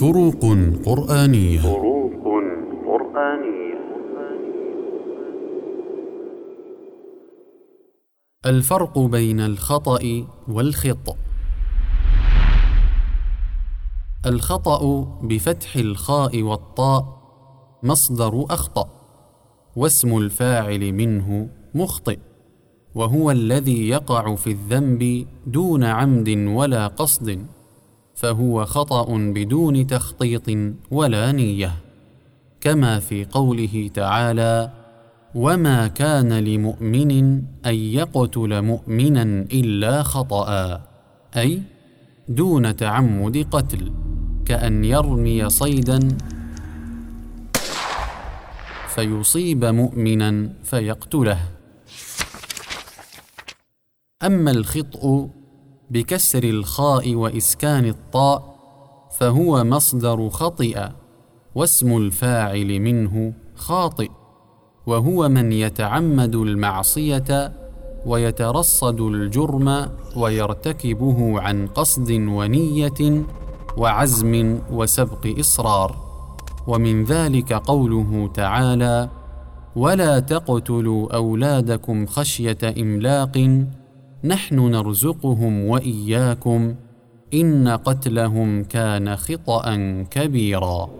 فروق قرآنية. فروق قرآنية. الفرق بين الخطأ والخط الخطأ بفتح الخاء والطاء مصدر أخطأ واسم الفاعل منه مخطئ وهو الذي يقع في الذنب دون عمد ولا قصد. فهو خطأ بدون تخطيط ولا نية كما في قوله تعالى وما كان لمؤمن أن يقتل مؤمنا إلا خطأ أي دون تعمد قتل كأن يرمي صيدا فيصيب مؤمنا فيقتله. أما الخطء بكسر الخاء وإسكان الطاء فهو مصدر خطئ واسم الفاعل منه خاطئ وهو من يتعمد المعصية ويترصد الجرم ويرتكبه عن قصد ونية وعزم وسبق إصرار. ومن ذلك قوله تعالى ولا تقتلوا أولادكم خشية إملاق نحن نرزقهم وإياكم إن قتلهم كان خطأ كبيرا.